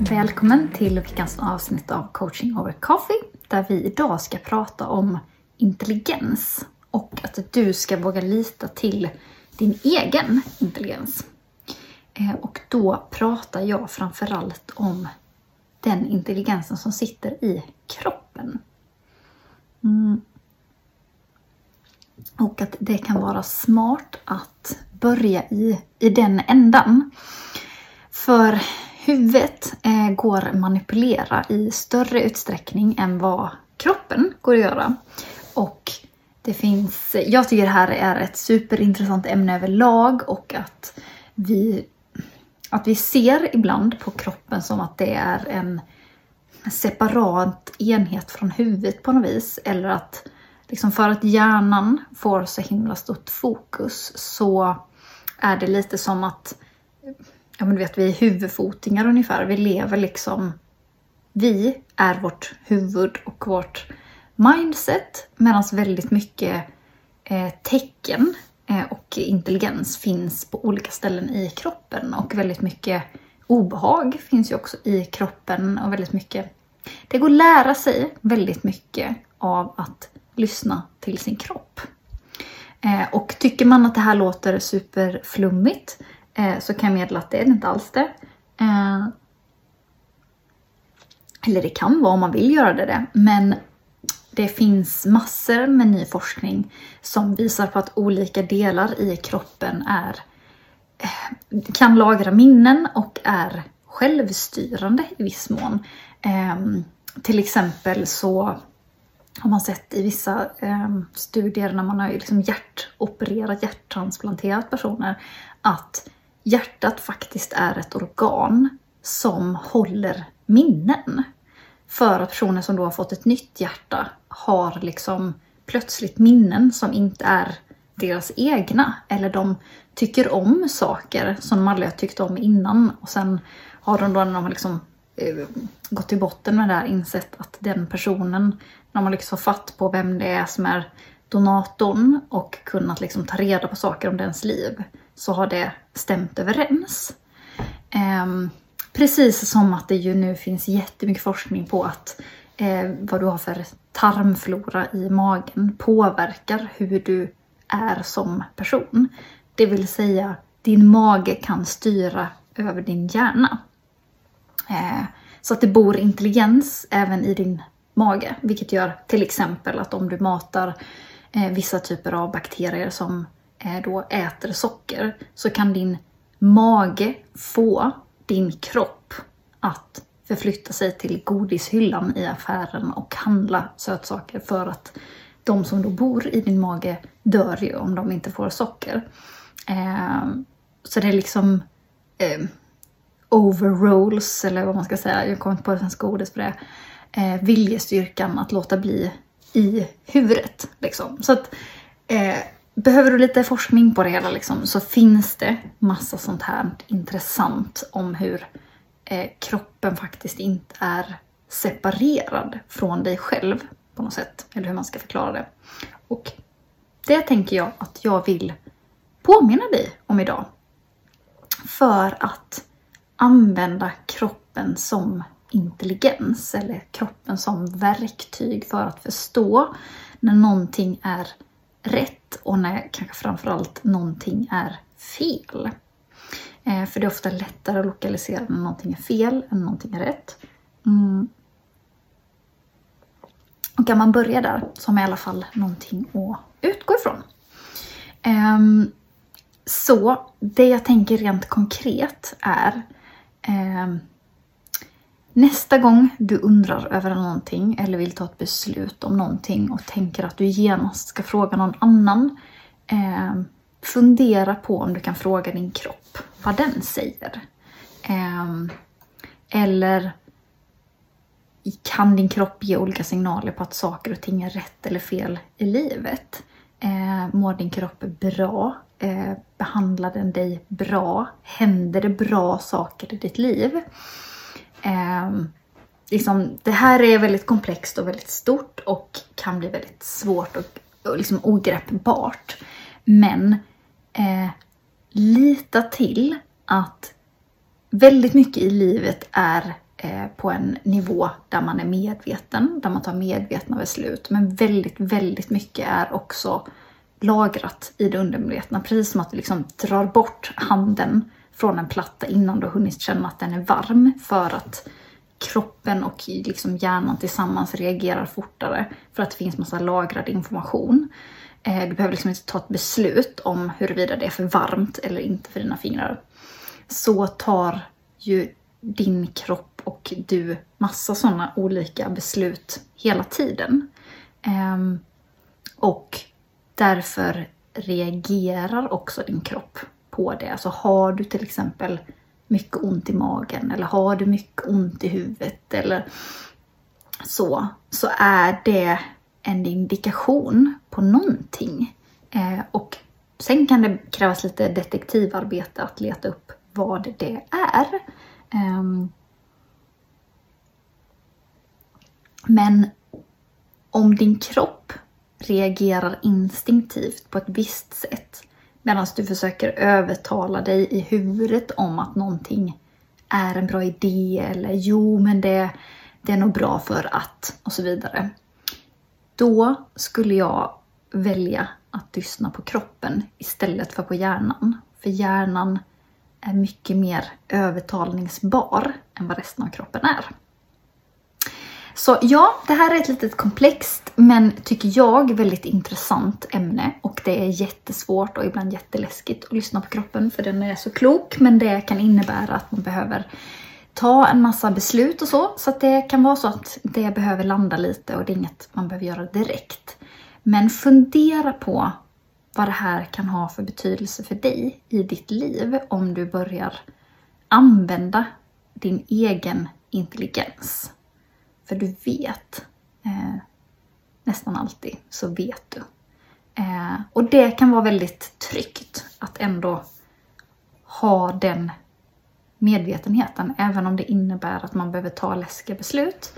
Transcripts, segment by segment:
Välkommen till veckans avsnitt av Coaching over Coffee där vi idag ska prata om intelligens och att du ska våga lita till din egen intelligens. Eh, och då pratar jag framförallt om den intelligensen som sitter i kroppen. Mm. Och att det kan vara smart att börja i, i den ändan. För huvudet eh, går att manipulera i större utsträckning än vad kroppen går att göra. Och det finns, jag tycker det här är ett superintressant ämne överlag och att vi, att vi ser ibland på kroppen som att det är en separat enhet från huvudet på något vis. Eller att liksom för att hjärnan får så himla stort fokus så är det lite som att ja men du vet, vi är huvudfotingar ungefär. Vi lever liksom... Vi är vårt huvud och vårt mindset medan väldigt mycket eh, tecken eh, och intelligens finns på olika ställen i kroppen och väldigt mycket obehag finns ju också i kroppen och väldigt mycket... Det går att lära sig väldigt mycket av att lyssna till sin kropp. Eh, och tycker man att det här låter superflummigt eh, så kan jag meddela att det är inte alls det. Eh, eller det kan vara om man vill göra det, det. men det finns massor med ny forskning som visar på att olika delar i kroppen är, eh, kan lagra minnen och är självstyrande i viss mån. Ehm, till exempel så har man sett i vissa eh, studier när man har liksom hjärtopererat, hjärttransplanterat personer, att hjärtat faktiskt är ett organ som håller minnen. För att personer som då har fått ett nytt hjärta har liksom plötsligt minnen som inte är deras egna. Eller de tycker om saker som de aldrig har tyckt om innan. Och sen har de då när de har liksom, eh, gått till botten med det här insett att den personen när man liksom har fatt på vem det är som är donatorn och kunnat liksom ta reda på saker om dens liv så har det stämt överens. Um, precis som att det ju nu finns jättemycket forskning på att eh, vad du har för tarmflora i magen påverkar hur du är som person. Det vill säga, din mage kan styra över din hjärna. Eh, så att det bor intelligens även i din mage. Vilket gör till exempel att om du matar eh, vissa typer av bakterier som Eh, då äter socker så kan din mage få din kropp att förflytta sig till godishyllan i affären och handla sötsaker för att de som då bor i din mage dör ju om de inte får socker. Eh, så det är liksom eh, overrolls, eller vad man ska säga, jag kommer inte på det svenska ordet för det eh, viljestyrkan att låta bli i huvudet. Liksom. Så att, eh, behöver du lite forskning på det hela liksom, så finns det massa sånt här intressant om hur eh, kroppen faktiskt inte är separerad från dig själv på något sätt. Eller hur man ska förklara det. Och det tänker jag att jag vill påminna dig om idag. För att använda kroppen som intelligens eller kroppen som verktyg för att förstå när någonting är rätt och när kanske framförallt någonting är fel. Eh, för det är ofta lättare att lokalisera när någonting är fel än någonting är rätt. Mm. Och kan man börja där så har man i alla fall någonting att utgå ifrån. Eh, så det jag tänker rent konkret är eh, Nästa gång du undrar över någonting eller vill ta ett beslut om någonting och tänker att du genast ska fråga någon annan. Eh, fundera på om du kan fråga din kropp vad den säger. Eh, eller kan din kropp ge olika signaler på att saker och ting är rätt eller fel i livet? Eh, mår din kropp bra? Eh, behandlar den dig bra? Händer det bra saker i ditt liv? Eh, liksom, det här är väldigt komplext och väldigt stort och kan bli väldigt svårt och, och liksom ogreppbart. Men eh, lita till att väldigt mycket i livet är eh, på en nivå där man är medveten, där man tar medvetna beslut. Men väldigt, väldigt mycket är också lagrat i det undermedvetna. Precis som att du liksom drar bort handen från en platta innan du har hunnit känna att den är varm för att kroppen och liksom hjärnan tillsammans reagerar fortare för att det finns massa lagrad information. Eh, du behöver liksom inte ta ett beslut om huruvida det är för varmt eller inte för dina fingrar. Så tar ju din kropp och du massa sådana olika beslut hela tiden. Ehm, och därför reagerar också din kropp på det. Alltså har du till exempel mycket ont i magen eller har du mycket ont i huvudet eller så, så är det en indikation på någonting. Eh, och sen kan det krävas lite detektivarbete att leta upp vad det är. Eh, men om din kropp reagerar instinktivt på ett visst sätt medan du försöker övertala dig i huvudet om att någonting är en bra idé eller jo men det, det är nog bra för att och så vidare. Då skulle jag välja att lyssna på kroppen istället för på hjärnan. För hjärnan är mycket mer övertalningsbar än vad resten av kroppen är. Så ja, det här är ett litet komplext men tycker jag väldigt intressant ämne och det är jättesvårt och ibland jätteläskigt att lyssna på kroppen för den är så klok men det kan innebära att man behöver ta en massa beslut och så. Så att det kan vara så att det behöver landa lite och det är inget man behöver göra direkt. Men fundera på vad det här kan ha för betydelse för dig i ditt liv om du börjar använda din egen intelligens. För du vet, eh, nästan alltid så vet du. Eh, och det kan vara väldigt tryggt att ändå ha den medvetenheten, även om det innebär att man behöver ta läskiga beslut.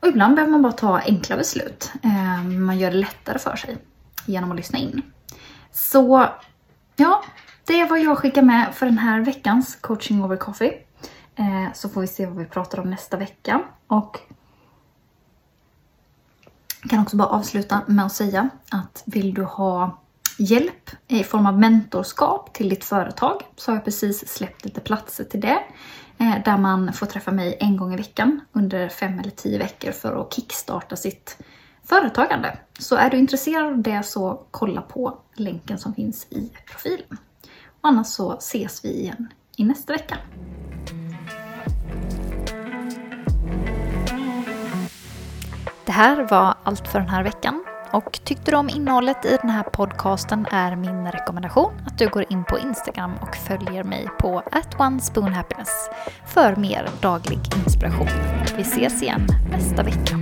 Och ibland behöver man bara ta enkla beslut. Eh, man gör det lättare för sig genom att lyssna in. Så ja, det är vad jag skickar med för den här veckans coaching over coffee. Eh, så får vi se vad vi pratar om nästa vecka. Och jag kan också bara avsluta med att säga att vill du ha hjälp i form av mentorskap till ditt företag så har jag precis släppt lite platser till det. Eh, där man får träffa mig en gång i veckan under fem eller tio veckor för att kickstarta sitt företagande. Så är du intresserad av det så kolla på länken som finns i profilen. Och annars så ses vi igen i nästa vecka. Det här var allt för den här veckan. Och tyckte du om innehållet i den här podcasten är min rekommendation att du går in på Instagram och följer mig på @onespoonhappiness för mer daglig inspiration. Vi ses igen nästa vecka.